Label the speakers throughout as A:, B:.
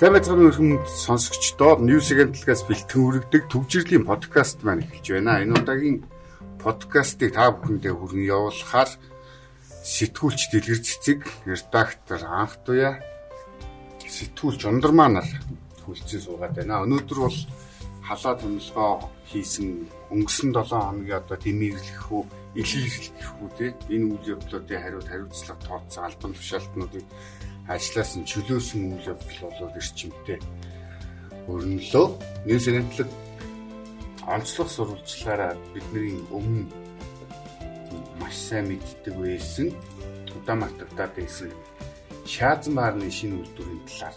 A: Сайн байцгаана өрхөмд сонсогчдоо News Agent-аас бэлтгэн хүргэдэг төвжирлийн подкаст маань эхэлж байна. Энэ удаагийн подкастыг та бүхэндээ хүргэн явуулахаар сэтгүүлч Дэлгэр Цэцэг, редактор Анх Туя, сэтгүүлч Ундар маань хүлцэн суугаад байна. Өнөөдөр бол халаа томилгоо хийсэн өнгөрсөн 7 хоногийн одоо дэмэрлэх үү, илэрхийлэх үү те энэ үйл явдлуудын хариуд хариуцлага тооцсон албан тушаалтнуудыг ажлаас нь чөлөөсөн үйл явдал болоод эрчимтэй өрнөлөө. Нийс агентлаг онцлог сурвалжлаараа бидний өмнө маш сайн мэддэг байсан удамартагдаад байсан шаазан баарны шинэ үйлдвэрийн талаар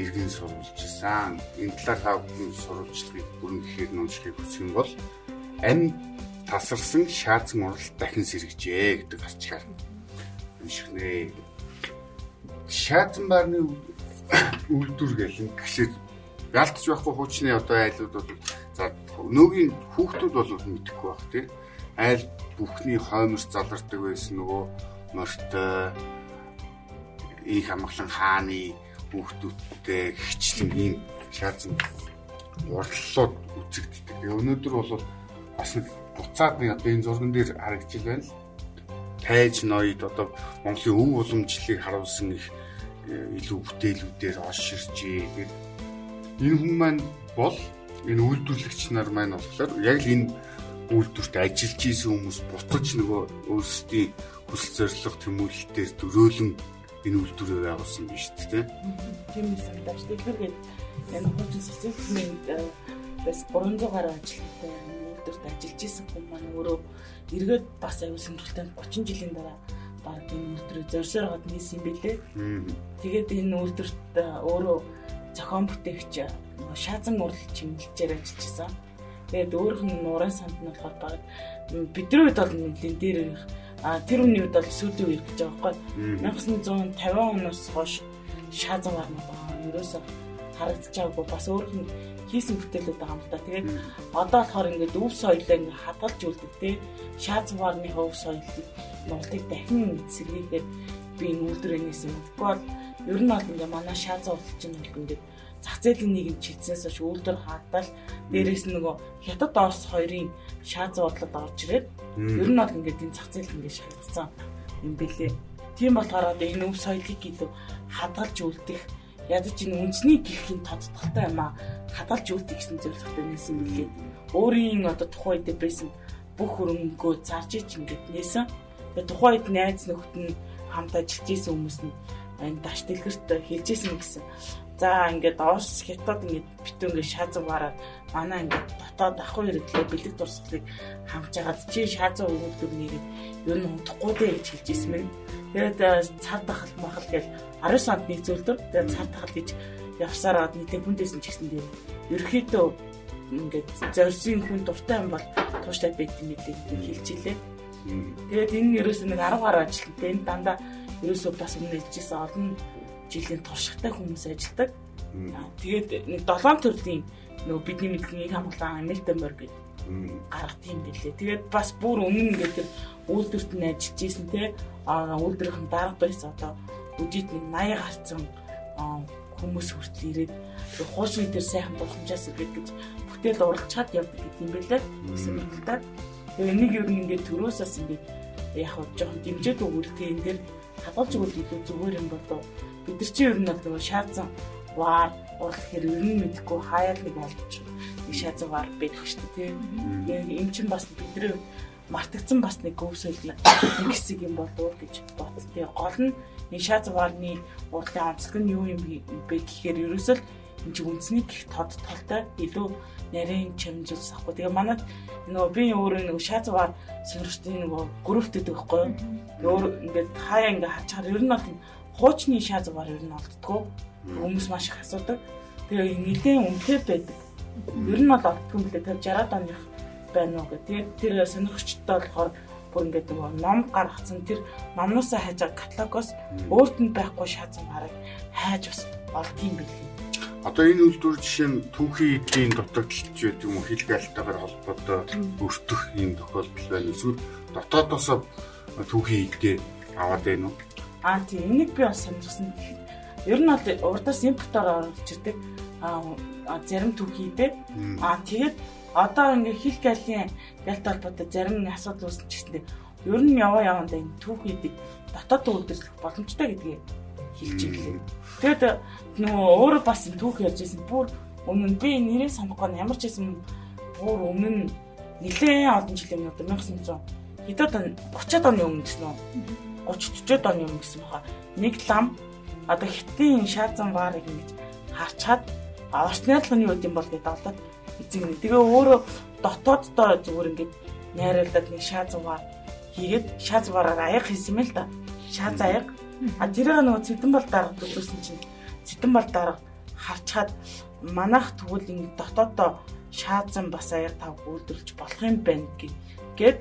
A: иргэн сурвалжсан. Энэ талаар та бүхэн сурвалжлагыг бүрэн гэхээр нүншлийг хүсэх юм бол амь тасарсан шаазан уралт дахин сэргэжээ гэдэг ачаар уншихнэ. Шаатан баарны үйлдвэр гэл гэшээ ялтч байхгүй хуучны одоо айлууд бол за нөөгийн хүүхдүүд бол мэдэхгүй байх тий. Айл бүхний хоймос залардаг байсан нөгөө морьтой их амглан хааны хүүхдүүдтэй хичлэн ийм шаазан урлалууд үзэгддэг. Өнөөдөр бол бас нэг буцаад нэг одоо энэ зурган дээр харагдж байна л тайж ноёд одоо Монголын өв уламжлалыг харуулсан их э, илүү бүтээлүүдээр олширчээ. Тэгээд энэ хүн маань бол энэ үйлдвэрлэгч нар маань болохоор яг л энэ үйлдвэрт ажиллаж исэн хүмүүс буцаж нөгөө өөрсдийн хүсэл зорилго тэмүүлэлтээр дөрөөлөн энэ үйлдвэрээ байгуулсан биш үү.
B: Тийм даа. Тэгэхээр энэ хуучин социализмын э, бас 300 гаруй ажилтнтай үйлдвэрт ажиллаж исэн хүн маань өөрөө эргээд бас аюу сонирхолтой 30 жилийн дараа баг энэ үйлдвэрээ зорьсоор гад нийс юм бэлээ. Тэгээд энэ үйлдвэрт өөрөө зохион бүтээгч шаазан урлал чимэлчээр ажиллажсэн. Тэгээд өөрөх нь нурын санд нь болохоор баг бидний үед бол нэлийн дээр ирэх а тэр үний үед бол сүүлийн үеих гэж байгаа байхгүй 1950 оноос хойш шаазан гарна байгаа. Ерөөсө харагдчихаагүй бас өөрөх нь хийсэн бүтээлүүд байгаа юм да. Тэгээд одоо болохоор ингээд өв соёлоо ингээд хадгалж үлддэг те. Шаад цуваарны өв соёлыг нуултыг дахин эцэргээхээр би энэ үйлдвэрээс мэдгүй бол ер нь бол ингээд манай шаад цуврал чинь бол ингээд зах зээлийн нийгэм чигцээс хойш үйлдвэр хадал дээрээс нөгөө хятад орос хоёрын шаад цувралд орж ирээд ер нь бол ингээд энэ зах зээл ингээд шалгацсан юм бэлээ. Тийм болохоор одоо энэ өв соёлыг илүү хадгалж үлдэх ядаж энэ үндэсний гэрхийн тодтолтой юм а хадгалж үлдэх гэсэн зорилготой нээсэн мөлий. Өөрийн одоо тухайн үед байсан бүх хөрөнгөө зарж ич ингээд нээсэн. Тэгээ тухайн үед найз нөхд нь хамт ажиллаж исэн хүмүүс нь энэ даш дэлгэрт хэлжсэн гэсэн. За ингээд Орос хятад ингээд битүү ингээд шаазуугаараа манай ингээд дотоод ах хэрэглээ бэлэг дурсгалыг хамж агаад чи шаазуу өгүүлдэг нэгэд ер нь унтахгүй дээ гэж хэлжсэн мэн. Тэгээд цар тахал махал гэж 19 санд нэг зөвлөдөр тэгээд цар тахал гэж явсаар аваад нийлээ хүндээсэн ч гэсэн дээр ерөөхдөө ингээд зорьсын хүн дуртай юм бол тууштай байт юм хэлээ хэлж илээ. Тэгээд энэ нь ерөөсөө нэг 10 гаруй ажилтнтай энэ дандаа ерөөсөө бас өмнө хэлжсэн олон жилийн туршлагатай хүмүүс ажилладаг. Тэгээд нэг 7 төрлийн нөгөө бидний мэдхийн их хамгаалан Амельтембер гэдэг гаргад юм билээ. Тэгээд бас бүр өмнө ингээд үйлдвэрт нь ажиллаж исэн те үйлдвэрийн дарга байсан одоо өдөрт нэг 80 гарцсан хүмүүс хүртэл ирээд хуучны дээр сайхан боломжоос ирээд гэж бүтээл уралчаад явдаг гэдэг юм байлаа. Гэсэн мэдлээ. Тэгээ энийг ер нь ингээд төрөөсөөс ингээд яг хөө жоохон дэмжээд өгүүлтэй энэ дэр хадгалж өгөх илүү зүгээр юм болов. Бид нар чинь ер нь нөгөө шаацсан ваар урлах хэрэг ер нь мэдхгүй хаяал нэг олж нэг шаацсан ваар байдаг шүү дээ. Тэгээ энэ чинь бас бидний мартагдсан бас нэг өвсөл нэг хэсэг юм болов гэж бод. Тэгээ гол нь энэ шаацсан ваарны урлагийн онцлог нь юу юм бэ гэхээр ерөөсөл энэ чинь үндэсний гих тод толтой илүү нарийн чимжүүлс ахгүй. Тэгээ манад нөгөө би өөрөө нөгөө шаацваар сонирхтын нөгөө групптэд байхгүй. Өөр ингээд хаяа ингээд хачаар ер нь бол хуучны шаацваар ер нь олддгоо. Хүмүүс маш их асуудаг. Тэгээ нэгэн үнэхээр байдаг. Ер нь бол олддгүй лээ 50 60 оных байна уу гэх. Тэгээд тэр сонирхчтой болохоор бүр ингээд нөгөө ном гаргацсан тэр номноосоо хайж байгаа каталогоос өөрт нь байхгүй шаацсан гараг хайж бас олдгийм билээ.
A: Одоо энэ үйлдвэр жишээ нь түүхийн эдийн дутагдaltaж байдаг юм уу хилгаалтайгаар холбоотой өртөх юм тохиолдол байна. Эсвэл дотоодосоо түүхийн эдгээ аваад байна уу?
B: Аа тийм энийг би бас сонирхсан. Ер нь бол урдаас импортоор оруулж ирдэг. Аа зарим түүхийдээ. Аа тэгээд одоо ингээ хил галын галт холбоотой зарим нэг асуудал үүсэж гиснэ. Ер нь яваа явандаа энэ түүхийдийг дотоод үйлдвэрлэх боломжтой гэдгийг хэлж ирлээ. Тэгэд нөгөө өөрөө бас түүх ярьж байсан. Бүр өмнө нь би нэрээ санахгүй ямар ч байсан бүр өмнө нь нэлээд олон жилийн өмнө 1900 хэдэн он 30-аад оны өмнө гэсэн үү? 30 40-аад оны өмнө гэсэн баха. Нэг лам одоо хитийн шаазан баарыг ингэж харчаад орч найрлагын юу гэдэм бол гэдэг олоод эзэг нэг. Тэгээ өөрөө дотооддоо зүгээр ингэж найруулад нэг шаазан баар хийгээд шаазан баараар аяг хийсэн юм л да. Шааз аяг. А тэрийг нөгөө цэдэн бол дарга төлөөсөн чинь цэдэн бол дарга харчаад манайх тэгвэл ингэ дотооддоо шаазан бас аяар тав үйлдвэрлэж болох юм байна гэд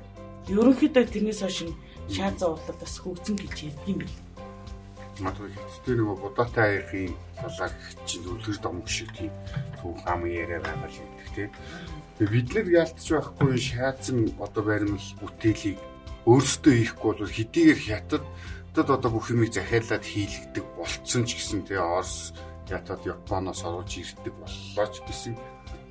B: ерөнхийдөө тэрнээс хойш шаазан урлаг бас хөгжсөн гэж ярьдаг юм бэл.
A: Магадгүй хэвчтэй нөгөө будаатай аяхын талаар чинь үлгэр домг шиг тийм түүх ам яриа байгаа л гэдэг тийм. Бид нар ялтч байхгүй шаазан одоо баримл бүтээлийг өөрсдөө хийхгүй бол хэдийгээр хятад одоо бүх юмыг захиалаад хийлгдэг болцсон ч гэсэн тэгээ Орос ятад Японоос оруулж ирдэг боллоо ч гэсэн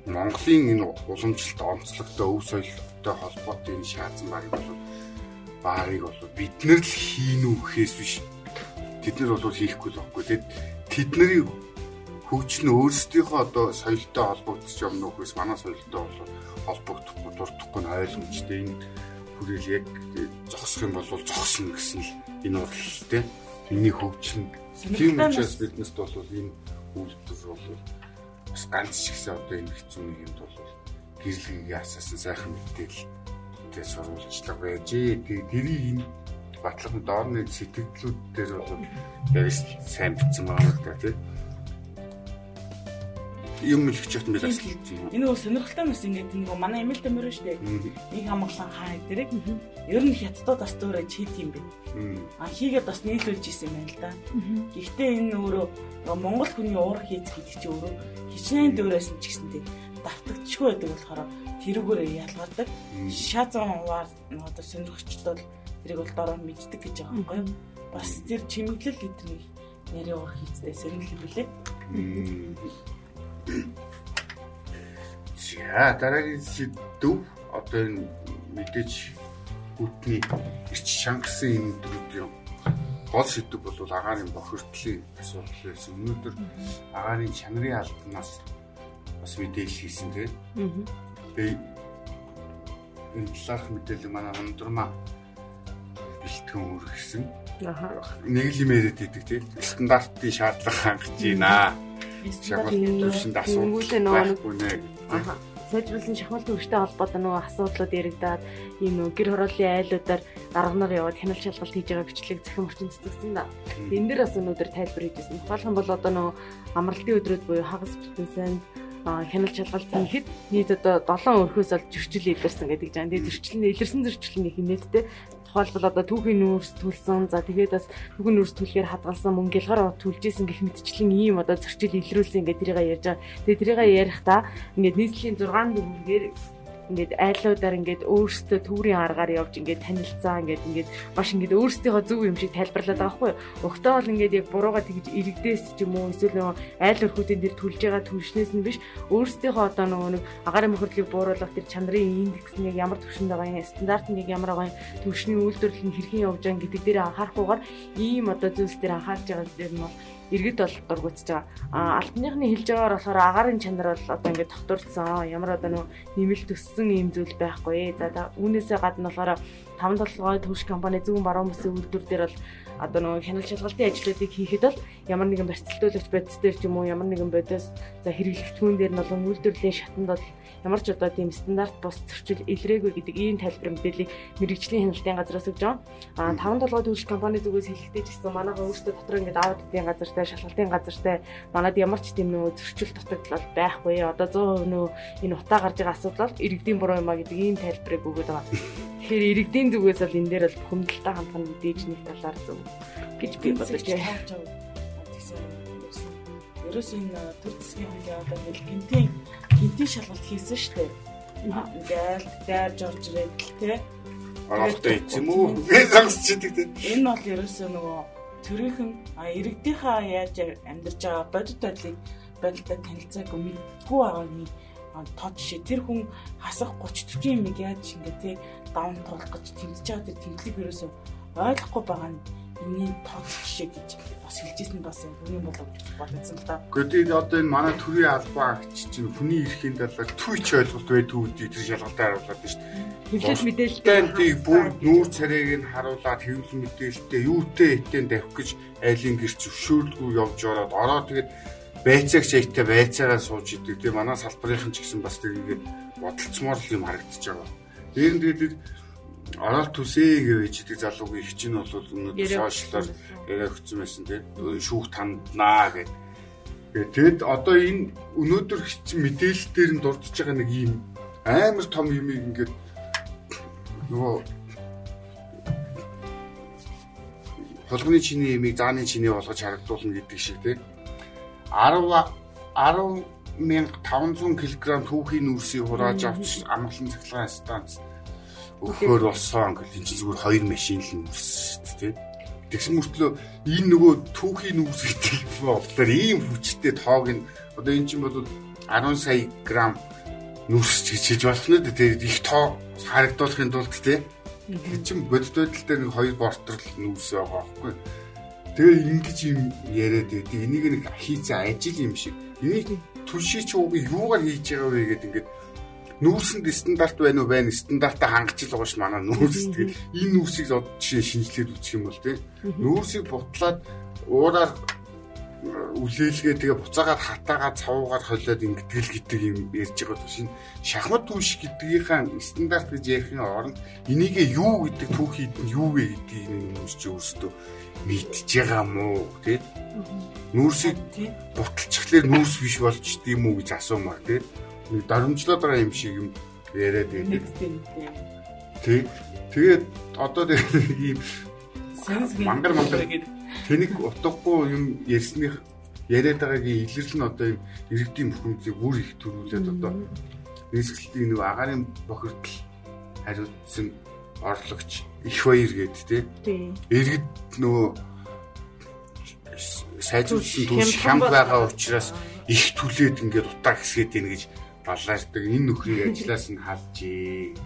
A: Монголын энэ уламжлалт онцлогтой өв соёлтой холбоотой энэ шаазан багийг бол баарыг бол бид нар л хийнү гэхээс биш тэд нар бол хийхгүй л байхгүй. Тэгэд тэдний хөгжил нь өөрсдийнхөө одоо соёлтой холбогдож юм нөхөөс манай соёлтой бол холбогдохгүй дуртахгүй нь ойлгомжтой. Энэ хүрэл яг зогсох юм бол зогсно гэсэн л энэ тийм энэний хөгжил нь тийм учраас биднээс бол энэ үйлдэл бол бас ганц ч гэсэн одоо энэ хэцүү нэг юмд бол гэрлэгийг асаасан сайхан мэдээл тэгээ сурвалжлага байж тэгээ тэрийг энэ батлагын доорны сэтгэлдлүүд дээр бол яг сайн бичсэн байгаа л да тийм юм л хичээл би бас
B: энэ нөгөө сонирхолтой бас ингээд нэг манай эмэл тэмэр штэ. Нэг хамглан хаа дэрэг ер нь хятадууд бас өөрөө чийд юм бэ? А хийгээд бас нийлүүлж исэн юм байна л да гэхдээ энэ өөрөө монгол хүний уур хийц гэдэг чи өөрөө хичнээн дөрөөс нь ч гэсэнтэй давтагдчихгүй байдаг болохоор тэрүүгээр ялгардаг. Шаазан уваар одоо сонирхчд бол тэрийг бол дороо мэддэг гэж байгаа байхгүй юу? Бас тэр чимэглэл гэдгийг нэрийн уур хийцтэй сонирхол билээ.
A: За дараагийн сэдв одоо энэ мэдээж гүтний ирч шангасан энэ төрлийн гол сэдв бол агаарын бохирдлын асуудал байсан. Өнөөдөр агаарын чанарын албанаас бас мэдээлэл хийсэн тийм. Тэгээ энэ талаарх мэдээлэл манай өндрмаа бэлтгэн өргөсөн. Нэг л юм яриад идэг тийм. Стандартын шаардлага хангаж байна төвшөнд асуудал байхгүй нэ.
C: Аха. Сайжруулсан шахмал төвштэй холбоотой нөгөө асуудлууд яригадаад ийм нөгөө гэр хорооллын айлуудаар дарга нар яваад хяналт шалгалт хийж байгаа бичлэг захин орчин цэцэгсэн да. Энэ дэр бас өнөөдөр тайлбар хийжсэн. Тухайлхан бол одоо нөгөө амралтын өдрүүд буюу хагас бүтэнсэнд хяналт шалгалт хийхэд нийт одоо 7 өрхөөс олж зөрчил илэрсэн гэдэг жаа. Тэгээ зөрчил нь илэрсэн зөрчил нь их нэттэй тухайлбал одоо түүхийн нүүрс төлсөн за тэгээд бас түүхийн нүүрс төлөхээр хадгалсан мөнгө ялгаар төлжсэн гэх мэтчлэн ийм одоо зөрчил илрүүлсэн ингээд тэрийг ярьж байгаа. Тэгээд тэрийг ярихдаа ингээд нийслэлийн 6 дөрвөөр ингээд айлуудаар ингээд өөрсдөө түүрийн аргаар явж ингээд танилцаа ингээд ингээд маш ингээд өөрсдийнхөө зөв юм шиг тайлбарлаад байгаа юу. Өгтөө бол ингээд яг бурууга тэгж иргэдээс ч юм уу эсвэл нөгөө айл өрхүүдийн дээр түлж байгаа түвшнээс нь биш өөрсдийнхөө одоо нөгөө нэг агаарын мөхөрлийг бууруулах тэр чанарын индекс нэг ямар түвшинд байгаа юм стандарт нэг ямар байгаа юм түвшний үйлдвэрлэл нь хэрхэн явж байгаа гэдэг дээр анхаарахгүйгээр ийм одоо зүйлс дээр анхаарч байгаа нь бол иргэд бол дургуутж байгаа. А альбныхны хэлж байгаагаар болохоор агарын чанар бол одоо ингээд тогтворцсон. Ямар одоо нөө нэмэлт өссөн юм зүйл байхгүй. За үүнээсээ гадна болохоор таван толгой төвш компани зөвхөн баруун бүсийн үйлдвэр дээр бол одоо нөгөө хяналт шалгалтын ажлуудыг хийхэд бол ямар нэгэн барьцлуулагч бодис дээр ч юм уу ямар нэгэн бодис за хэрэглэгдэхүүн дээр нь болон үйлдвэрлэлийн шатанд бол ямар ч одоо тийм стандарт бус зөрчил илрээгүй гэдэг ийм тайлбар мэдээллийг мэрэгжлийн хяналтын газраас өгж байгаа. А таван толгой төлөв компани зүгээс хэлэхдээ гэсэн манайха өөрсдөө дотор ингээд аудитын газартай шалгалтын газартай манад ямар ч тийм нөө зөрчил дутагдал байхгүй. Одоо 100% нөө энэ утаа гарч байгаа асуудал бол иргэдийн буруу юм а гэдэг ийм тайлбарыг өгöd байгаа. Тэгэхээр иргэдийн зүгээс бол энэ дээр бол бухимдалтай хандах нь мэдээж нэг талаар зөв гэж би бодож байна.
B: Ерөөс энэ төр засгийн хуулийн одоо нэг гинтийн гинтийн шалгалт хийсэн шүү дээ. Ингээл дайрж орж ирээд л те.
A: Аавтай юм уу? Би загсч идэг те.
B: Энэ бол ерөөсөө нөгөө төрийнхэн иргэдийнхаа яаж амьдарч байгаа бодит байдлыг бодиттой танилцаагүй мэдгүй байгаагийн тод жишээ тэр хүн хасах 30 40 юм яаж ингэ тий даван туулах гэж тэмцэж байгаа тэр тэмдлэг ерөөсөө ойлгохгүй байгаа нь миний тод жишээ гэж бас хэлжсэн бас юм болов гэж бодсон л да.
A: Гэхдээ одоо энэ манай төрийн албаа агч чинь хүний эрхийн талаар түүч ойлголт байдгүй үүдийг тэр шалгалтай харуулдаг шүү дээ.
C: Хэвлэл мэдээлэлтэй
A: бүр нүүр царайг нь харуулад хэвлэл мэдээлэлтэй юутэй этэн давх гэж айлын гэр зөвшөөрлгүй явж ороод ороо тэгээд байцаагч аяйтай байцаагаа сууж идэг. Тэгээ манай салбарынхан ч гэсэн бас тэрийг бодолцмоор юм харагдаж байгаа. Дээр нь тэгээд ороод түсээ гэж идэг залуугийн их чинь бол өнөөдөр сошиалаар яриа өгсөн байсан тийм шүүх танднаа гэдэг. Тэгэд одоо энэ өнөөдөр мэдээлэл дээр нь дурдж байгаа нэг юм амар том юм ингээд нөгөө холбооны чиний ямиг зааны чиний болгож харагдуулна гэдэг шиг тийм 10 10500 кг түүхийн нүрсийг хурааж авч амгалан цахилгаан станц өгөхөр болсон гэж энэ зүгээр хоёр машин л нүрс шүү дээ. Тэгсэн мөртлөө энэ нөгөө түүхийн нүрс гэдэг болохоор ийм хүчтэй тоог нь одоо эн чинь бол 10 сая грамм нүрс гэж хэлж болох нь тэгээд их тоо харагдуулахын тулд тий. Тэр чинь бодит байдал дээр нэг хоёр бортрол нүрс байгаа байхгүй. Тэгээ ингэж юм яриад байдаг. Энийг нэг хийцэн ажил юм шиг. Энийг түшиж ууг юугаар хийж байгаа вэ гэдэг ингээд нүүрсэнд стандарт байна уу байна стандартаа хангаж л байгаа ш манай нүүрс тэгээд энэ нүүрсийг жишээ шинжилээд үчих юм бол тийм нүүрсийг бутлаад уураар үлээлгээ тэгээ буцаагаад хатаагаа цавуугаар холиод ингэтгэл гэдэг юм ярьж байгаа түш энэ шахмат түүш гэдгийнхаа стандарт гэж ярихын оронд энийг юу гэдэг түүхийд нь юу вэ гэдгийг хүмүүс чи өөрсдөө мэдж байгаа мó тий Нүүрсийг буталчихлаар нүүрс биш болж тийм үү гэж асуумаар нэг дарамжлаад байгаа юм шиг юм яриад байдаг. Тий. Тэгээд одоо ийм мангар мангар тэнийг утгагүй юм ярьсных яриад байгаагийн илэрлэл нь одоо юм иргэдийн бүхэмдийг бүр их төрүүлээд одоо нийсгэлтийн нэг агаарын бохирдол хариуцсан орлогч их баяр гэдэг тий. Иргэд нөгөө сайжруулсан түлш хям байгаа учраас их түлээд ингээд утаа хэсгээд ийн гэж балаашдаг энэ нөхрийг ажлаас нь халжээ.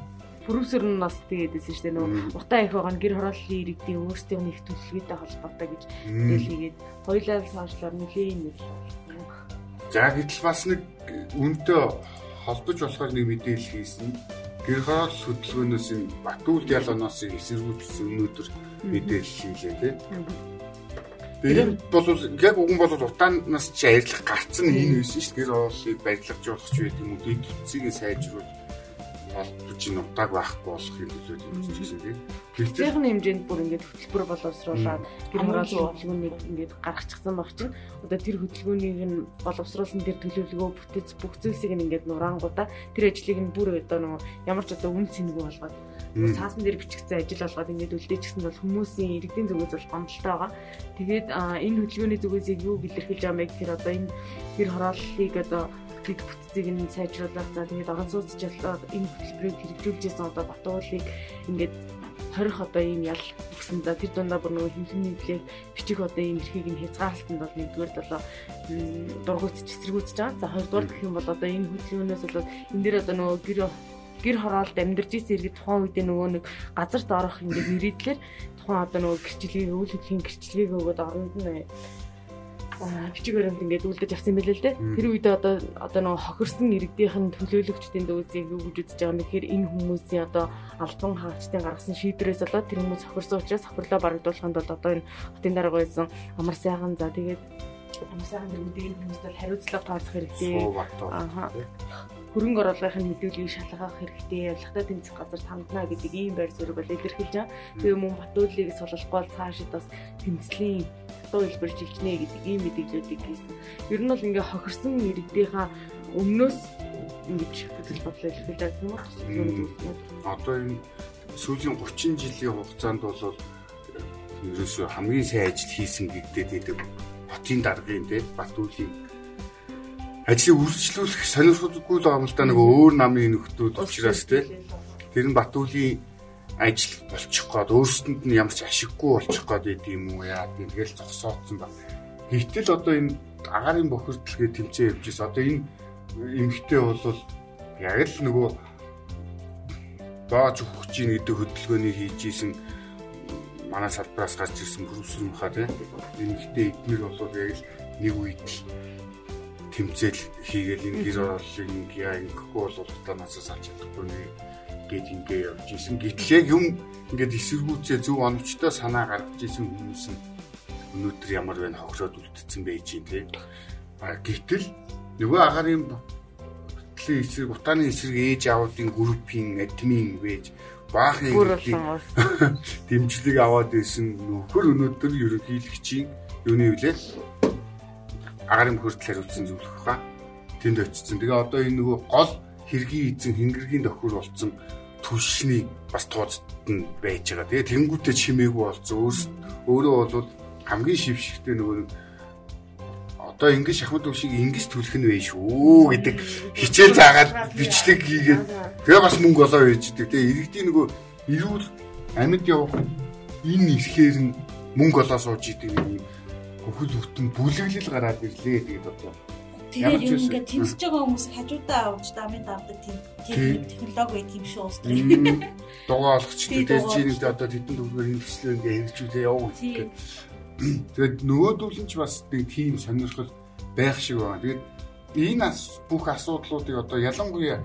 C: Бүрүүсэр нь бас тэгээдсэн шүү дээ нөгөө утаа их байгаа нь гэр хорооллын иргэдийн өөрсдийн их төлөвлөгөөтэй холбоотой гэж хэлээгээд хоёлаа цаашлаар нэлийн нэг болсон.
A: За гэтэл бас нэг үнтэй холбож болохоор нэг мэдээлэл хийсэн. Гэр хороол хөдөлгөөнөөс энэ Батүл ялгааноос эсэргүүцсэн өнөөдөр мэдээлэл хийлээ тийм. Тэр бол яг уган бол утаанаас чи арилах гарцсан энэ байсан шүү дээ. Гэр оолыг барилгажуулах ч байт юм уу. Дэд төцгийг сайжруулах болдож ин утааг байхгүй болохын төлөө юм гэсэн тийм.
C: Техникийн хэмжээнд бүр ингээд хөтөлбөр боловсруулаад гэр хороолын хөдөлгөөнийг ингээд гаргачихсан баг чинь. Одоо тэр хөдөлгөөнийг нь боловсруулсан тэр төлөвлөгөө бүтээц бүх зүйлсийг ингээд нурангуудаа тэр ажлыг нь бүр одоо нөгөө ямар ч одоо үн цэнэгүй болгоод цаасан дээр бичигдсэн ажил болгоод ингээд үлдээчихсэн бол хүмүүсийн иргэдийн зүгээс бол гомдолтой байгаа. Тэгээд энэ хөдөлгөөний зүгээс юу илэрхийлж байгаа юм бэ гэхээр одоо энэ гэр хорооллыг одоо дэг бүтцийг нь сайжруулах за тэгээд орон сууц жолоод энэ хөтөлбөрийг хэрэгжүүлжсэн одоо Батуулыг ингээд 20 одоо ийм ял өгсөн. За тэр дундаа бүр нөгөө хэмжээний нэлээд бичих одоо ийм эрхийг нь хязгаарлалтанд бол нэгдүгээр долоо дургуутч эсэргүүцэж байгаа. За хоёрдугаар гэх юм бол одоо энэ хөдөлгөөнөөс болоод энэ дээр одоо нөгөө гэр гэр хороолд амьдарч исэн иргэд тухайн үед нөгөө нэг газарт орох ингээд нэрийдлэр тухайн одоо нөгөө гэрчлэгийг үйл хөдлөлийн гэрчлэгийг өгөөд оронд нь бичиг баримт ингээд үлдэж авсан байлээ л дээ. Тэр үед одоо одоо нөгөө хохирсон иргэдийнхэн төлөөлөгчдийн дүүсийг юу гэж үзэж байгаа юм. Гэхээр энэ хүмүүсийн одоо албан хаагчдын гаргасан шийдвэрээс болоод тэр хүмүүс хохирсон учраас хохирлоо барагдуулаханд бол одоо энэ хотын дарга байсан амар сайхан. За тэгээд амар сайхан дэргүүдийн хүмүүст бол хариуцлага тооцох хэрэгтэй. Аа хөрөнгө оруулалтын хөдөлгөөнийг шалгах хэрэгтэй, ялгтай тэмцэх газар тандна гэдэг ийм байр суурь бол илэрхийлж байгаа. Тэгээ мөн Батуулыг суллахгүй бол цаашид бас тэмцлийн дуу хэлбэр жилжнэ гэдэг ийм мэдээллүүдийг хийсэн. Ер нь бол ингээ хохирсон иргэдийнхаа өмнөөс ингэж хөдөл бодлоо илэрхийлж байгаа юм уу?
A: Одоо энэ сүүлийн 30 жилийн хугацаанд бол ерөөсөө хамгийн сайн ажил хийсэн гэдэгт байдаг хотын даргын те Батуулийн ажлыг үргэлжлүүлэх сонирхолгүй л байгаа юм л да нэг өөр намын нөхдүүд учраас те тэр нь Батуулийн ажил болчих гээд өөрсдөнд нь ямар ч ашиггүй болчих гээд байд юм уу яа тэгэл зогсооцсон ба. Гэтэл одоо энэ агарын бохирдлгээ тэмцээн явж байгаа. Одоо энэ эмгтэй бол яг л нөгөө доож өгч ийн гэдэг хөдөлгөөнийг хийж исэн манай салбараас гарч ирсэн профессор мха тийм эмгтэй эднэр бол яг л нэг үед л тэмцээл хийгээл энэ гэр ороллыг ингээ ингэхгүй бол утаанаас салж чадахгүй нэ гэд ингээ явж исэн. Гэтэл яг юм ингээд эсэргүүцээ зөв оновчтой санаа гаргаж исэн хүмүүс нь өнөөдөр ямар байна хохироод үлдсэн байж юм те. А гэтэл нөгөө агарын бүтгэлийн эсрэг утааны эсрэг ээж аавуудын группийн админ байж баахан дэмжлэг аваад исэн нөхөр өнөөдөр ерөнхийлөгчийн юуны үлээ агарын хүртэл хариуцсан зөвлөх хаа тэнд очсон. Тэгээ одоо энэ нөгөө гол хэргийн эзэн хингэргийн тохир болсон түлшний бас тооцд нь байж байгаа. Тэгээ тэнгуүтэ чимээгүй болсон. Өөрөө бол хамгийн шившигтэй нөгөө одоо ингэж шахмат үг шиг ингэж түлэх нь вэ шүү гэдэг хичээл заагаад бичлэг хийгээд тэгээ бас мөнгө олоо үйждэг. Тэгээ иргэдийн нөгөө эрүүл амьд явах энэ ирэхээр нь мөнгө олоо сууж идэг юм хөхөл хөтөн бүлэглэл гараад ирлээ тэгээд одоо
D: Тэгээд ингээд тэмцэж байгаа хүмүүс хажуудаа авч дамын давдаг тийм технологи байт юм шүү уустрыг.
A: Дугаа олгочтой дэж чиний одоо тэдэн төгрөөр энэ төслөө ингээд хэрэгжүүлээ яв гэх. Тэгээд нөгөөдөл нь ч бас нэг тийм сонирхол байх шиг байна. Тэгээд энэ бүх асуудлуудыг одоо ялангуяа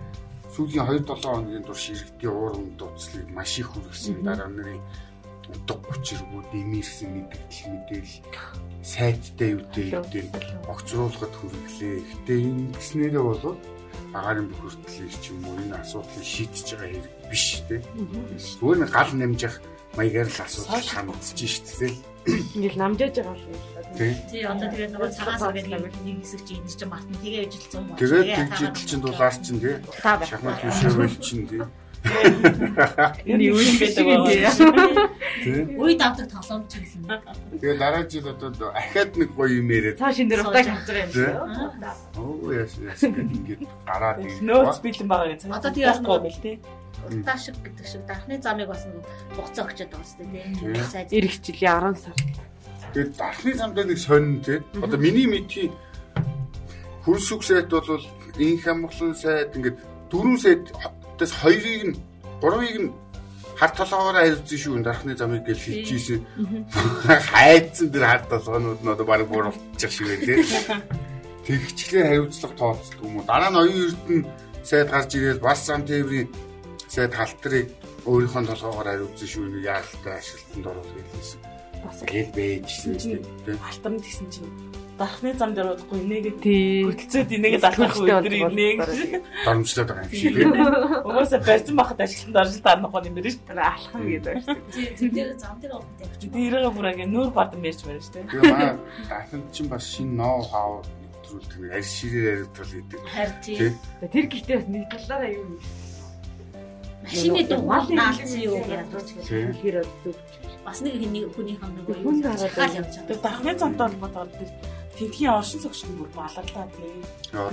A: сүүлийн 2 7 хоногийн турш иргэдийн уурам дууцлыг маш их хүргэсэн дараа нарын утга учиргүй дэмэрсэн мэдээлэл мэдээлэл сайттай юу гэдэг огцруулахад хүргэлээ. Гэтэ энэ гэснээрээ бол агарын бохирдлын ч юм уу энэ асуудлыг шийдэж байгаа хэрэг биш те. Зүгээр нэг гал намжих маягаар л асуудал хандж шít те.
C: Ингээл намжааж байгаа
D: юм. Тий, одоо тэгээд нөгөө цагаас аваад нэг хэсэг чи энэ чинь батна тэгээ ижилсэн
A: байна. Тэгээд тэгжидэл чинь дулаар чинь тий. Шахмат бишээ чинь тий.
C: Энэ юу юм бэ гэдэг
D: Үе давдаг тоглоомч юм.
A: Тэгээ дараа жил одоо ахаад нэг гоё юм яриад.
C: Цааш энэ дэр удааг хавж байгаа юм шиг.
A: Оо яс яс ингэж гараад
B: ингэ. Нөөц бэлэн байгаа гэж.
D: Одоо бас гоё бэл тээ. Таашиг гэдэг шиг дахны замыг бас хугацаа өгчөөд байгаа сте тий.
C: Ирэх жилийн 10 сар.
A: Тэгээд дахны замдаа нэг сонин тий. Одоо миний мэдхий хөрсүг сайт бол инх амглан сайт ингээд дөрвөн сайт Тэс хоёрыг нь гурвыг нь хар толгоороо хариуцсан шүү дарахны замыг гэл хэлчихсэн. Хайцсан тэр хар толгоонууд нь одоо баг бууралчих шиг байлээ. Тэгчлээ хариуцлага тооцдог юм уу? Дараа нь оюун эрдэнэ сайд гарч ирээд бас зам тээврийн сайд халтрыг өөрийнхөө толгоогоор хариуцсан шүү нэг яаралтай ашиглалтанд оруулах гэсэн. Бас гэл бэжсэн тийм.
B: Халтарн гэсэн чинь дарахны зам дээр удахгүй инээгээ хөдөлцөөд инээгээ залгах өдөр инээг
A: дарамжлаад байгаа юм шиг
B: тийм. Угаасаа барьсан байхад ажилтнанд орж дарнах юм байна шүү дээ.
C: Алхам гэдэг байна шүү
D: дээ. Тийм дээр зам дээр удаа тавьчих.
B: Тэрийг бүр ингээ нүүр бадан мэрж байна шүү дээ.
A: Тэгээ маа дахинд чинь бас шинэ ноу хав нэвтрүүлдэг нэг арь ширээ яриутрал гэдэг.
D: Тийм.
C: Тэр гэхдээ бас нэг талаараа юу юм
D: машины дугаар наалцсан юу гэж
C: хэлэхээр зөв
D: бас нэг хүний хам нэг
C: хүн гараад
D: явж байгаа.
B: Тэр дахны замтай холбоотой тэр Тэнхийн оршин суугч нь бүр баларлаа тийм.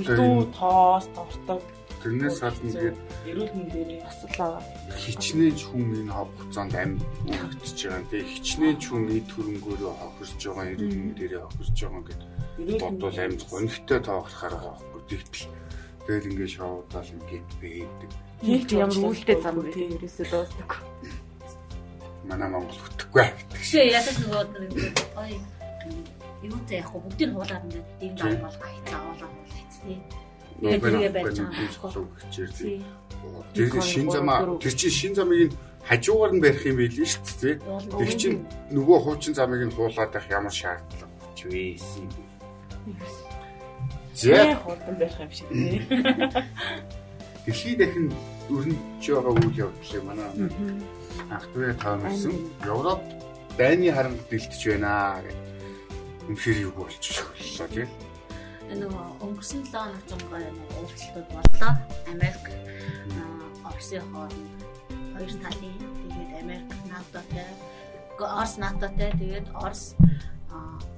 B: Дүү тоос тортог
A: тэрнээс гадна тэгээд
B: эрүүл мэндийн асуудал
A: хичнээн ч хүн энэ хугацаанд амь өгөгдөж байгаа. Тэгээд хичнээн ч хүн эд хөрөнгөөрөө хохирж байгаа, эрүүл мэндээрээ хохирж байгаа гэдэг бодвол амь гонхтой тоохлохоор байгаа байхгүй. Тэгтэл тэгэл ингээд шоудаал ингээд бэдэг.
C: Хийх ямар үүлтэй зам бэ тийм ерөөсөө дуустдаг.
A: Манай Монгол хөтөхгүй.
D: Тэгшээ ядаж нөгөө гоё юутай яг бүгдийг хуулаад ингээд дэм зам бол гайцаа аваад хайц тий. Тэгээд тэргээ барьж байгаа
A: тий. Тэр шин замаа тэр чинь шин замыг хажуугаар нь барих юм байл шүү дээ тий. Тэр чинь нөгөө хуучин замыг нь хуулаад байх ямар шаардлага ч вэсэн.
B: Зэ хурдан барих юм шиг тий.
A: Дэлхийд дахин өрнөж байгаа үйл явдлыг манай анх түрээ таамарсан. Европ дайны харант дэлтэж байна гэх үнэхээр юу болчих боллоо тийм.
D: Нөгөө өнгөрсөн 7 хоног жонгоо уулзалтууд боллоо. Америк, Оросын хооронд хоёр талын тэгээд Америк НАТОтой, Орос НАТОтой тэгээд Орос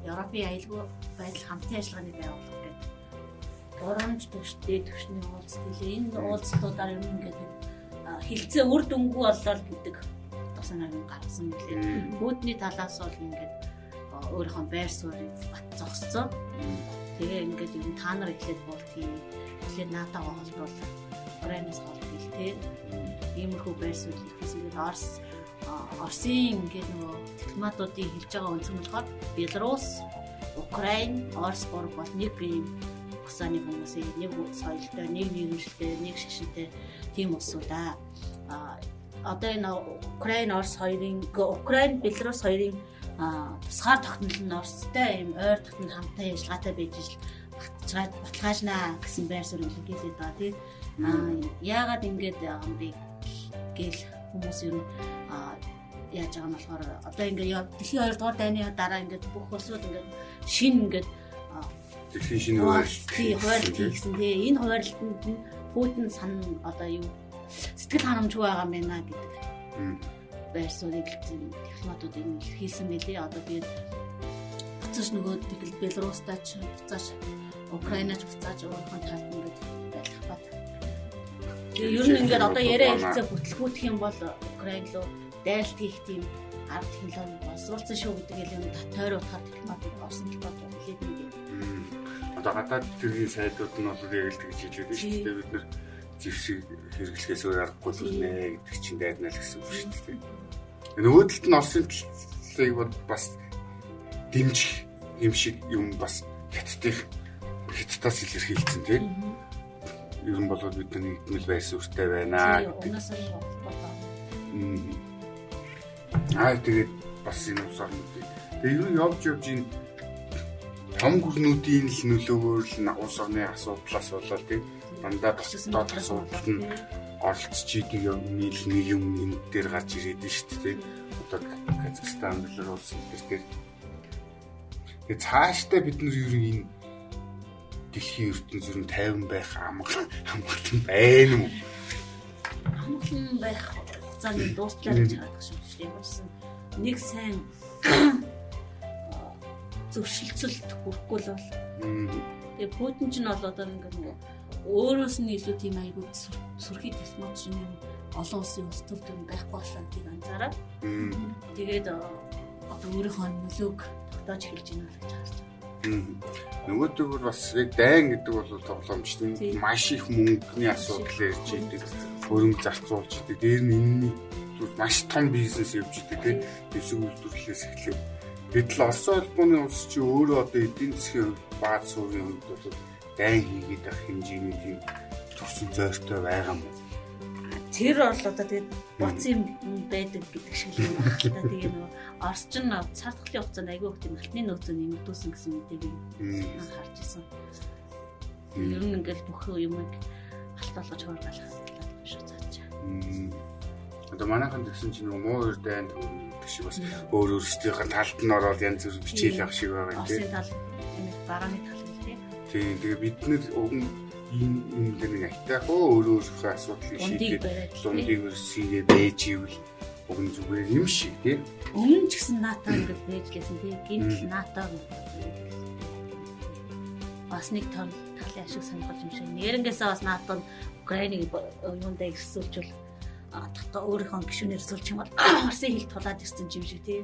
D: Европын аюулгүй байдал хамтын ажиллагааны байгууллага гэдэг. Гурамж төвштэй төвшний уулзалт хэлээ. Энэ уулзалтуудаар юм ингээд хилцээ үр дүнгүй боллоо гэдэг санааг гаргасан мөлий. Үүдний талаас бол ингээд өөрийнхөө байр суурийг бат зогсцоо. Тэгээ ингээд юм та нар эхлээд болтгийг эхлээд наатагаа холбоол Украинаас холбоол тий. Иймэрхүү байр суурь хийсэн ингээд Орос Оросын ингээд нөгөө дипломатуудын хэлж байгаа үнцэн болохоор Беларусь, Украин, Орос гурав бол нэг юм усааны хүмүүсийн нэг соёлтой, нэг нийгэмшилтэй, нэг шашинтай тийм улсууд аа. Одоо энэ Украин, Орос хоёрын Украин, Беларусь хоёрын тусгаар тогтнол нь Оростой юм ойр тогтнол хамтаа ажиллагаатай байж ижил баталгаажнаа гэсэн байр суурь илэрхийлээд байгаа тийм. Аа яагаад ингэж байгаа юм бэ гэл хүмүүс ер нь яаж байгаа юм болохоор одоо ингээд дэлхийн 2 дугаар дайны дараа ингээд бүх улсууд ингээд шин ингээд
A: дэлхийн шинэ хуваарлт
D: хийсэн тий энэ хуваарлтанд нь Путин сан одоо юу? Сэтгэл ханамжгүй байгаа юм байна гэдэг байр суурийг дипломатууд юм хийсэн мэлээ одоо би буцаж нөгөө Беларустай ч буцаж Украинач буцааж өөрийнхөө талд ингээд байх бат. Тэгээ ер нь ингээд одоо яриа хэлцээ бүтлгүүтх юм бол Украин руу дайлт хийх тийм арга технологи боловсруулсан шүү гэдэг юм тойр утгаар дипломатууд орсон дипломатууд хэлээд нэг.
A: Одоо гадаад төргийн сайдууд нь бол яг л тэгж хийж байдаг шүү дээ бид нар зэвсэг хэрэглэхээс өөр аргагүй л нэ гэдэг чинь дайрнаа л гэсэн үг шүү дээ. Нөгөө талд нь Оросын талыг бас дэмжих юм шиг юм бас хятадын хятадаас илэрхийлсэн тийм. Ер нь бол бидний нийтмэл байр суурьтай байна гэдэг. Аа тэгээд бас энэ ус орнуудыг. Тэгээ ер нь явж явж энэ том гүрнүүдийн л нөлөөгөөр л ус орны асуудлаас болоод тийм дандаа доод асуудал нь оролцож идэг юм нийл нэг юм энэ дээр гарч ирээд нь шүү дээ. Одоо Казахстан, Беларусь энэ төр Тэгээ цаашдаа бид нар нь энэ дэлхийн ертөнц ер нь 50 байх амгалан байна уу?
D: Амгалан байх хугацааны дуусчлаа гэж харах шүү дээ. Нэг сайн зөвшөлтсөлт хүрхгүй л бол. Тэгээ Путин ч нь бол одоо ингээд өөрөөс нь илүү тийм айгүй сүрхий технологи юм олон улсын улс төр төр байхгүй болоо тийг анзаараад. Тэгээд одоо өөрийнхөө нөлөөг тогтоож эхэлж байна гэж харж байна.
A: Нөгөөдөг бол бас яг дайн гэдэг бол тоглоомч тийм маш их мөнгөний асуудал ярьж идэг. Хөрөнгө зарцуулж идэг. Дээр нь энэний маш том бизнес явж идэг тийм дэвсэг үйлдвэрлэлээс эхлээд гэтэл Орос улбаны улс чи өөрөө одоо эдийн засгийн бааз суурийн хувьд бол дайн хийгээд авах хэмжээний тийм төрсөн зойртой байгаа юм.
D: Тэр бол одоо тэгээд боцсон юм байдаг гэдэг шиг юм байна. Тэгээ нөгөө Орос ч н цар тахлын хугацаанд айгүй их тийм алтны нөөцөө нэмэгдүүлсэн гэсэн мэдээг харж исэн. Ер нь ингээл бүх юмыг алт болгож хургалах биш үү цаачаа.
A: Одоо манайхан тэгсэн чинь нөгөө муу өр дайнд шиг бас өөр өөрсдийнх нь талд нь ороод янз бүр бичээл авах шиг байгаа юм
D: тийм. Багааны тал тийм.
A: Тийм тэгээ бид нэр нь ийм юм дээр нэг айтайх оо өөр өөрийнхөө асуудлыг шийдээд дундыг өрсөйгээ бэж ивэл нь зүгээр юм шиг тийм.
D: Өмнө ч гэсэн НАТО ингээд бэж лээсэн тийм. Гинт НАТО бас нэг том талын ашиг сонирхол юм шиг. Нэрнгээсээ бас НАТО Украиныг юундаа ирсүүлжүүл дотоо өөрийнхөө гишүүнээр суулж юм бол Оросын хил тулаад ирсэн юм шиг тийм.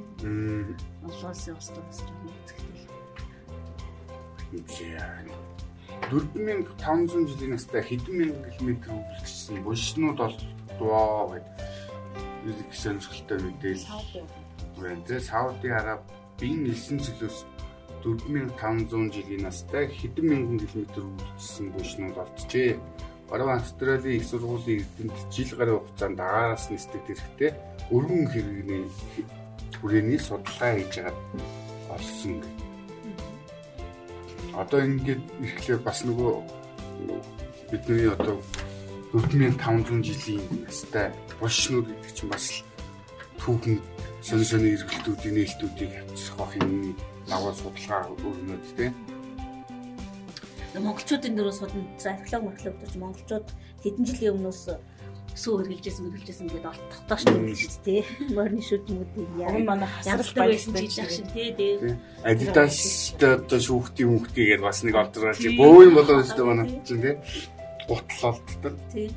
D: Улсын ус тус жоохон үзэгтэй.
A: 4500 жилийн настай хэдэн мянган километр үргэлжлсэн булшнууд бол дуу гэдэг сонирхолтой мэдээлэл байна. Тэгээ Сауди Арабын элсэн цөлөөс 4500 жилийн настай хэдэн мянган километр үргэлжлсэн булшнууд олджээ. Баруун Австралийн их сургуулийн эрдэмт жил гарын хугацаанд агаараас нисдэг хэрэгтэй өргөн хэрэгний хүрээний судалгаа хийж байгаа олсон. Одоо ингээд ирэхлээр бас нөгөө бидний одоо 4500 жилийн настай булшнууд гэдэг чинь бас түүхэн сонь сонь эргэлтүүдийн нээлтүүдийг авчрах юм наваа судалгаа өрнөд тийм
D: монголчуудын дөрөв судан археолог мархлог төрж монголчууд хэдэн жилийн өмнөөс сүү хэрглэжсэн мөрөлжсэн гэдэг тогтооч юм шүү дээ. Морины шүдмүүдийг
B: яг манай
D: хасаж байсан жилийн шиг тий.
A: Адидастай одоо шүүхтийн мөнхтийгээд бас нэг олдроо чи бөө юм болоо шүү дээ манай чинь тий. Гутлалт тий.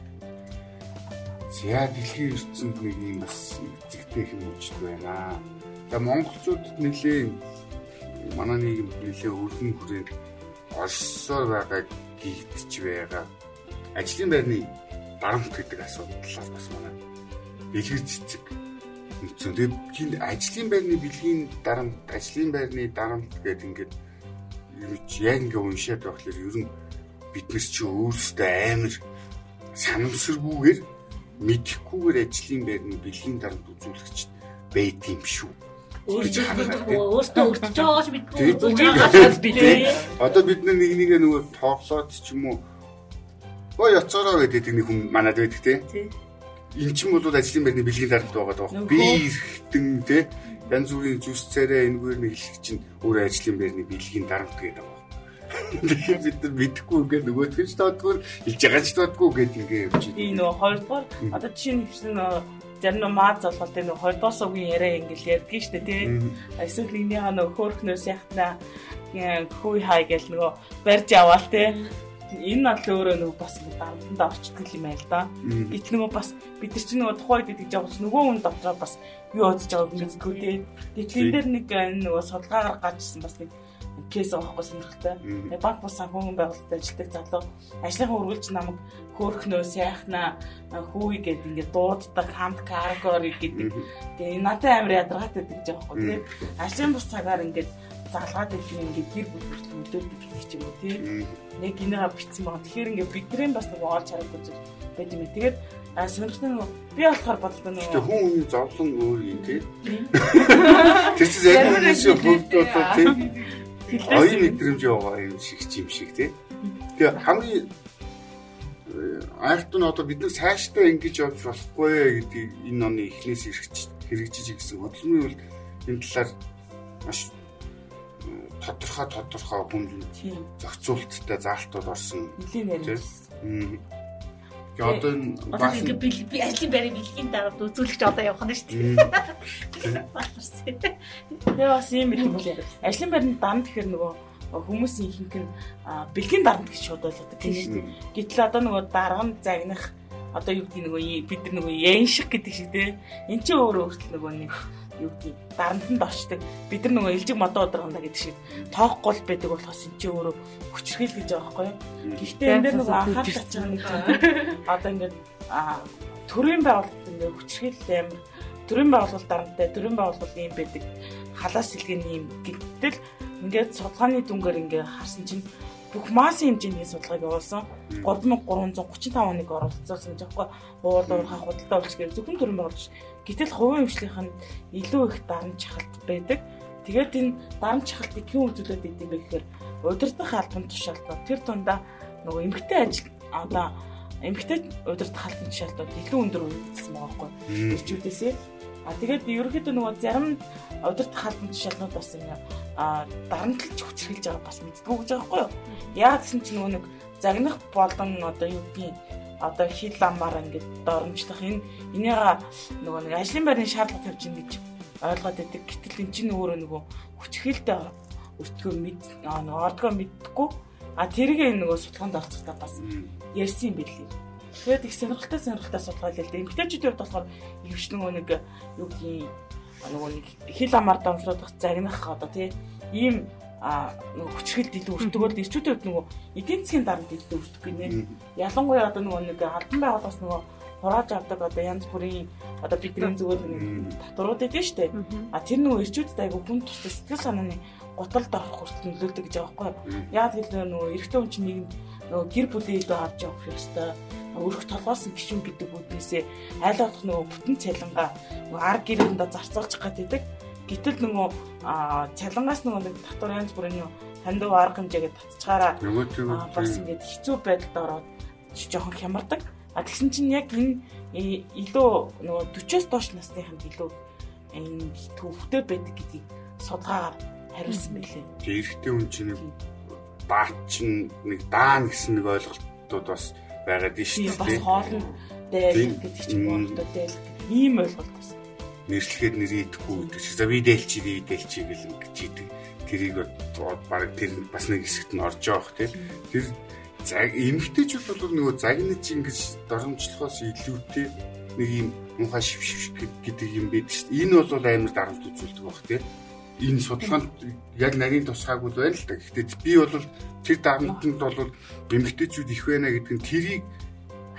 A: За дэлхийн ертөнд нэг юм бас зэгтэй хэм үжид байна. За монголчуудад нэлээ манай нийгэм нэлээ өргөн хүрээнд олсоор байгаа гихтж байгаа. Ажлын байрны дарамт гэдэг асуудал бас манай бэлгэр цэцэг нэгцэн. Тэгээд ажлын байрны бэлгийн дарамт, ажлын байрны дарамт гэдэг ингээд юу ч яг ингээ уншаад байхлаар ер нь бид нар чи өөрсдөө амар санамсаргүйгээр мэдхгүйгээр ажлын байрны бэлгийн дарамт үзүүлэгч байд юм шүү.
D: Өөртөө өртөж байгаач мэдгүй үзүүлж байгаач бид.
A: Одоо бид нэг нэгэ нөгөө тоглоод ч юм уу Ой яцаараа гэдэг нэг хүн манад байдаг те. Эн чинь бол ажлын байрны бэлгийн дарамт байгаа даа. Би эргэтэн те янз бүрийн зүс царай энэгээр нэг хэлэх чинь өөр ажлын байрны бэлгийн дарамт гэдэг байгаа. Тэгэхээр бид нар мэдэхгүй ингээд нөгөөдгөө ч тоодгүй хэлж байгаа ч тоодгүй гэдэг ингээд явж байна.
B: Энэ нөө хоёрдугаар одоо чинь хэвсэн зарим нь маа залгал тэ нөө хоёрдугаар сувгийн яриа ингээл ярьдгийг штэ тий. Эсвэл нэгнийхээ нөө хөөхнөөс яхтна хүй хай гэл нөгөө барьж аваал тий энэ бол өөрөө нөгөө бас дарамтанд орчдөг юм байл да. Гэт нөгөө бас бид нар чинь нөгөө тухайд гэдэг жаавч нөгөө хүн дотроо бас юу бодож байгааг мэддэггүй тий. Гэтэл энэ дээр нэг нөгөө судалгаагаар гажсан бас нэг кейс авахгүй сонирхолтой. Банк бус санхүүгийн байгууллагад ажилладаг залуу ажлынхаа үргэлж намайг хөөхнөө сайхнаа хүү гэдэг ингээд дууддаг хамт каргор гэдэг. Тэгээ надад амар ядаргаат байдаг гэж аахгүй. Тэгээд ажлын бус цагаар ингээд залгаад идэх ингээд гэр бүл хүртэл өдөөдөг гэх юм уу тий. Яг энийгээ битсэн байгаа. Тэгэхээр ингээд бидний бас нэг оолч харагдаж байт юм. Тэгээд а сонирхолтой нөгөө би болохоор бодлоо нөгөө
A: Тэгээ хүн хүний зовлон өөр юм тий. Тэр чинь яг хүмүүсийн хөвд болоо тий оюун мэдрэмж яваа юм шиг юм шиг тий. Тэгээ хамгийн айхтан одоо бид нар цаашдаа ингэж явж болохгүй гэдэг энэ оны эхнээс хэрэгжиж ирсэн хөдөлмөрийн бол энэ талаар маш тодорхой тодорхой хүн зохицуулттай заалтууд орсон.
B: Нилийн ярив.
D: Тэгээ одоо энэ бас би ажлын байрны бэлгийн дараад үзүүлэгч одоо явах нь шүү дээ.
B: Тэгээ бас юм юм үлээ. Ажлын байрны дан тэгэхээр нөгөө хүмүүсийн ихэнх нь бэлгийн дарамт гэж шууд ойлгодог тийм шүү дээ. Гэтэл одоо нөгөө дарган загнах одоо юу гэдэг нөгөө бид нар нөгөө ян шиг гэдэг шиг тийм. Энд чинь өөрөө өөртөө нөгөө нэг юу гэдэг дарамтанд орчдөг. Бид нар нөгөө элжиг модоо ударганда гэдэг шиг тоохгүй л байдаг болохоос эн чинь өөрөө хүчрхийл гэж байгаа байхгүй юу. Гэхдээ энэ дээр нөгөө анхаарч байгаа нэг юм. Одоо ингээд төрийн байгууллагт ингээд хүчрхийл амар төрийн байгууллага дарамттай төрийн байгууллага юм байдаг. Халаас сэлгээний юм гэтэл ингээд судалгааны дүнгээр ингээд харсан чинь бүх массын хэмжээний судалгааг явуулсан 3335 оныг оролцуулсан гэж байгаа. Уул уурхай худалдаа гэх зөвхөн төрийн байгуулж. Гэтэл хувийн хвшлийнх нь илүү их дарамт чахалт байдаг. Тэгээд энэ дарамт чахалтыг хэн үзүүлээд юм бэ гэхээр удирдах албан тушаалтаа тэр тундаа нөгөө эмгтэй ажил одоо эмгтэй удирдах албан тушаалтууд илүү өндөр үйлдэлсэн байгаа байхгүй. Ирчүүдээсээ А тэгээд ерөөхдөө нөгөө зарим удирдах албан тушаалнууд бас ингэ а дарамтлж хүчрхэлж байгаа бас мэддгүү гэж байгаа байхгүй юу. Яг гэсэн чинь нөгөө нэг загнах болон одоо юу гэдгийг одоо хил амаар ингээд доромжлох энэ энийга нөгөө нэг ажлын байрны шаардлага тавьж ин гэж ойлгоод байдаг. Гэтэл эн чинь өөрөө нөгөө хүчрхэлтэй өртгөө мэд нөгөө ордгоо мэддэггүй. А тэргээ нөгөө судалгаанд орцохтаа бас ярьсан юм билий. Тэгээд их сонирхолтой сонирхолтой судалгаа л дээ. Эмгтээчүүдийн хувьд болохоор ивч нөгөө нэг юу гэдгийг нөгөө нэг хил амаар дамжуулах загнах одоо тий. Ийм а нөгөө хүчрхэл илүү өртөгөл ирчүүдүүд нөгөө эдийн засгийн дарамт илүү өртөг гинэ. Ялангуяа одоо нөгөө нэг албан байгууллагаас нөгөө хурааж авдаг одоо янз бүрийн одоо бидний зүгээр нэг татварууд эдэн штэ. А тэр нөгөө ирчүүдэд айгу хүн тустай сэтгэл санааны гуталд орох хүртэл нөлөөдөг гэж байгаа байхгүй. Яг л нөгөө эрэгтэй хүн чинь нэг нөгөө гэр бүлийн илүү авч явах ёстой өрх толгоосон гişүн гэдэг үднээсээ айл болох нөгөө бүтэн цалингаа нөгөө ар гэрэндээ зарцуулж гаддаг. Гэтэл нөгөө цалингаас нөгөө нэг татвар янз бүрийн хандив арга хэмжээгээ татчихаараа бас ингээд хэцүү байдалд ороод жоохон хямардаг. А тэгсэн чинь яг энэ илүү нөгөө 40-оос доош насныханд илүү энэ төвхтэй байдаг гэдгийг судалгаагаар хариулсан байлээ.
A: Тэгээ эрэгтэй хүн чинь нэг баач чинь нэг даан гэсэн нэг ойлголтууд бас байгаад нь шүү
B: дээ. Бас хоолн дээл гэдэг чинь боолтой дээл ийм ойлголт бас.
A: Нэрлэхэд нэр идэхгүй гэдэг чинь. За би дээлчи гэл ингэж идэг. Тэрийг баг тэр бас нэг хэсэгт нь орж явах тийм. Тэр цаг эмгтээчүүд бол нөгөө загнаж ингэж доромжлохоос илүүтэй нэг юм муухай шившвш гэдэг юм байдаг шүү дээ. Энэ бол амар дарамт үзүүлдэг баг тийм энэ судалгаанд яг нарийн тусгаагүй байна л да. Гэхдээ би бол тэр дарамтанд бол эмэгтэйчүүд их байна гэдэг нь тэрийг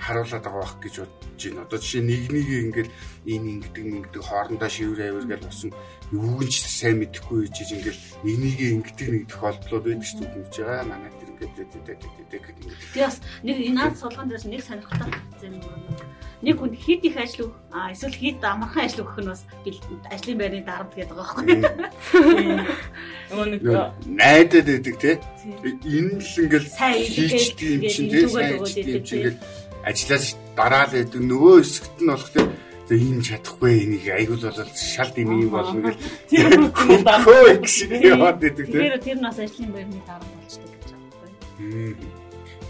A: харуулад байгаа байх гэж бодож байна. Одоо жишээ нэг нэг ингээд энэ ингэдэг ингэдэг хоорондоо шивэр авир гэж босон юуг ч сайн мэдэхгүй хийж ингээл нэг нэг ингэдэг нэг тохиолдлууд байдаг шүү дээ гэж байгаа. Манай тэр ингээд дэдэг дэдэг гэдэг.
D: Би бас нэг наад сулган дээрс нэг сонирхолтой зүйл нэг хүн хит их ажил а эсвэл хит амархан ажил өгөх нь бас ажлын байрны дарамт гэдэг байгаа байхгүй.
B: Нөгөө нэг
A: найдад байдаг те. Энэ л ингээл хийчдэг юм чинь те. Сайн юм чинь ингээл ажиллаж дараа л байдаг. Нөгөө хэсэгт нь болох те тэг ийм чадахгүй энийг айгуул болол шал дэм юм болно гэл
B: тэр хүн
A: гэсэн яваад байдаг те.
D: Тэр тэр нас ажлын байрны дарамт болчтой гэж байгаа байхгүй.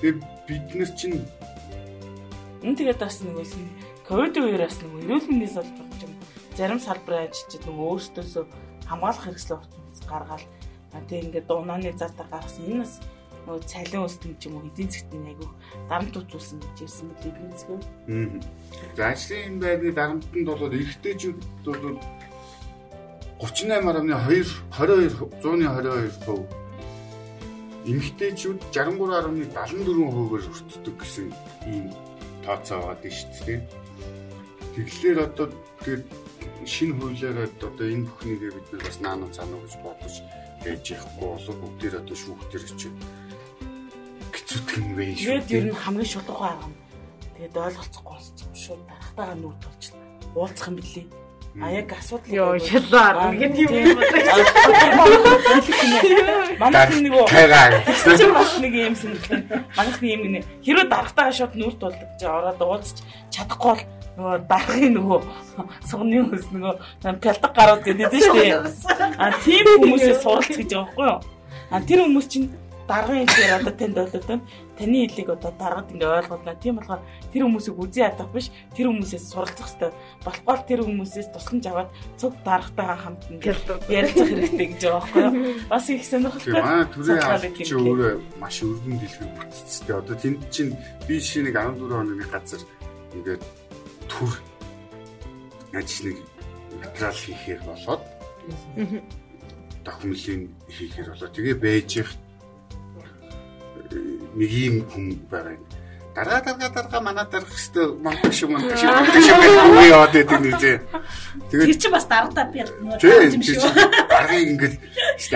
A: Тэр бид нар чинь
B: энэ тэгээд бас нөгөөс нь ковидын үеэс нөгөө эрүүл мэндийн салбар ч юм зарим салбарын ажилчид нөгөө өөрсдөөсөө хамгаалах хэрэгсэл утас гаргаал тэг ингээд дунааны зартаа гаргасан энэ бас нөгөө цалин өссөн ч юм уу эдийн засгийн айгу дарамт үзүүлсэн гэж ярьсан мэт эдийн засгийн.
A: За ажлын байрны дарамтанд бол эрэгтэйчүүд бол 38.2 22 122%. Эмэгтэйчүүд 63.74%-аар өртдөг гэсэн ийм тооцоо аваад байна шүү дээ. Тэгэхээр одоо тэгээд шинэ хуулиараа одоо энэ бүхнийгээ бид нар бас наануу цаануу гэж бодож байж яахгүй болов бүгдээр одоо шүүхтэр чи хэцүүтгэн вэ шүү.
B: Тэгээд ер нь хамгийн шулуухай арга нь тэгээд ойлголцохгүй болсон шууд дарахтайгаа нүүр тулчлаа. Уулзах юм билий. А яг асуудал
C: ёо шалаа гэдэг юм
B: Манайх нэг нөгөө чи бас нэг юм сонирхол. Манайх нэг юм нэ хэрвээ дарахтайгаа шууд нүүр тулдаг чи ороод уулзч чадахгүй бол нөгөө дарахын нөгөө сугны хүс нөгөө пялдаг гарууд гэдэг нь шүү дээ. А тийм хүмүүсээс суралц гэж байгаа байхгүй юу? А тэр хүмүүс чинь даргын хэлээр одоо танд болоод таны хэлийг одоо даргад ингээ ойлгуулна. Тийм болохоор тэр хүмүүсийг үзий ядах биш тэр хүмүүсээс суралцах хэрэгтэй. Болохгүй тэр хүмүүсээс тусламж аваад цуг даргатайгаа хамт ярилцах хэрэгтэй гэж байгаа байхгүй юу? Бас их сонирхолтой.
A: Аа түрээ авч чи өөрөө маш өргөн дэлгэр бүтцтэй. Одоо тэнд чинь би жишээ нэг 14 хоногийн газар ингээд төр ажлыг материал хийхээр болоод документын хийхээр болоо тэгээ байж их нэг юм хүн байгаа юм. Дараа дараа дараа манай дарах хэвээр монтаж шиг монтаж шиг монтаж шиг үгүй яваад байдаг нэг зэ.
D: Тэр чинь бас дарагдаа би
A: юм шиг. Даргыг ингээл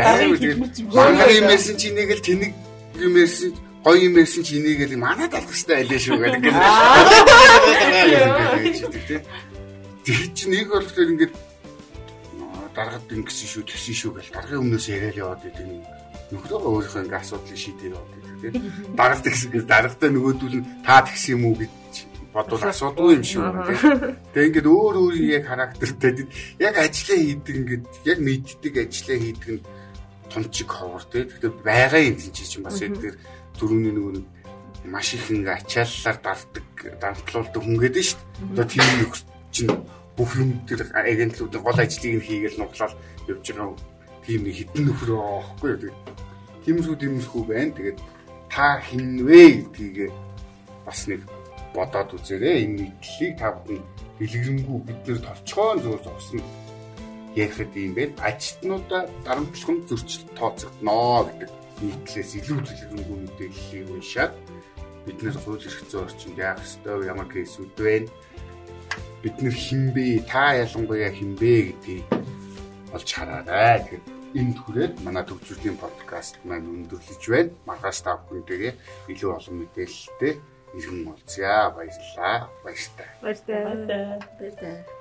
A: амар тэгээд манай юм ярьсан чи нэг л тэнэг юм ярьсан гоё юм ярьсан чи энийг л манай дарах хэвээр айлаа шүү гэх ингээл. Тэр чинь нэг болохоор ингээд даргад ингэсэн шүү тэгсэн шүү гэл даргын өмнөөс яриад яваад байдаг юм. Нөхрөөгөө өөрийнхөө ингээ асуудлыг шийдээ яваад тийм. Даралт гэсэн даралтай нөгөөдүүл нь та тэгсэн юм уу гэж бодвол асуудгүй юм шүү тийм. Тэгээ ингээд өөр өөр яг характертай яг ажиллаа хийдэг ингээд яг мэддэг ажиллаа хийдэг нь томчиг ховор тийм. Тэгэхээр байгаа юм чинь бас яг тэр дөрөвний нөгөө нэг маш их ингээ ачааллаар дарддаг дарамтлуулдаг хүн гэдэг нь шүү дээ. Одоо тийм нөхөр чинь бүх юм тэр агентлуудын гол ажлыг нь хийгээл нуглаад явж байгаа. Тийм нэг хитэн нөхөр байхгүй юу тиймэрхүү тиймэрхүү байна. Тэгээд та хинвэ гэдгийг бас нэг бодоод үзээрэй. Энэ нийтлэлийг та бүхэн дэлгэрэнгүй бид нэр товчхон зөөр зогсно ярихад юм байна. Ажилтнуудаа дарамтлах нь зөрчил тооцогдно гэдэг нийтлээс илүү дэлгэрэнгүй мэдээллийг уншаад бид нэр хууль эрх зүйн орчинд яах ёстой ямар кейсүүд байна. Бид нэр хинбэ, та ялангуяа хинбэ гэдгийг олж хараарай. Тэгэхээр энэ түрээд манай төвчүүдийн подкаст маань өндөрлөж байна. Маргааш та бүхэнтэйгээ илүү олон мэдээлэлтэй иргэн уулзъя. Баярлалаа. Баяртай.
C: Баяртай.
D: Баяртай.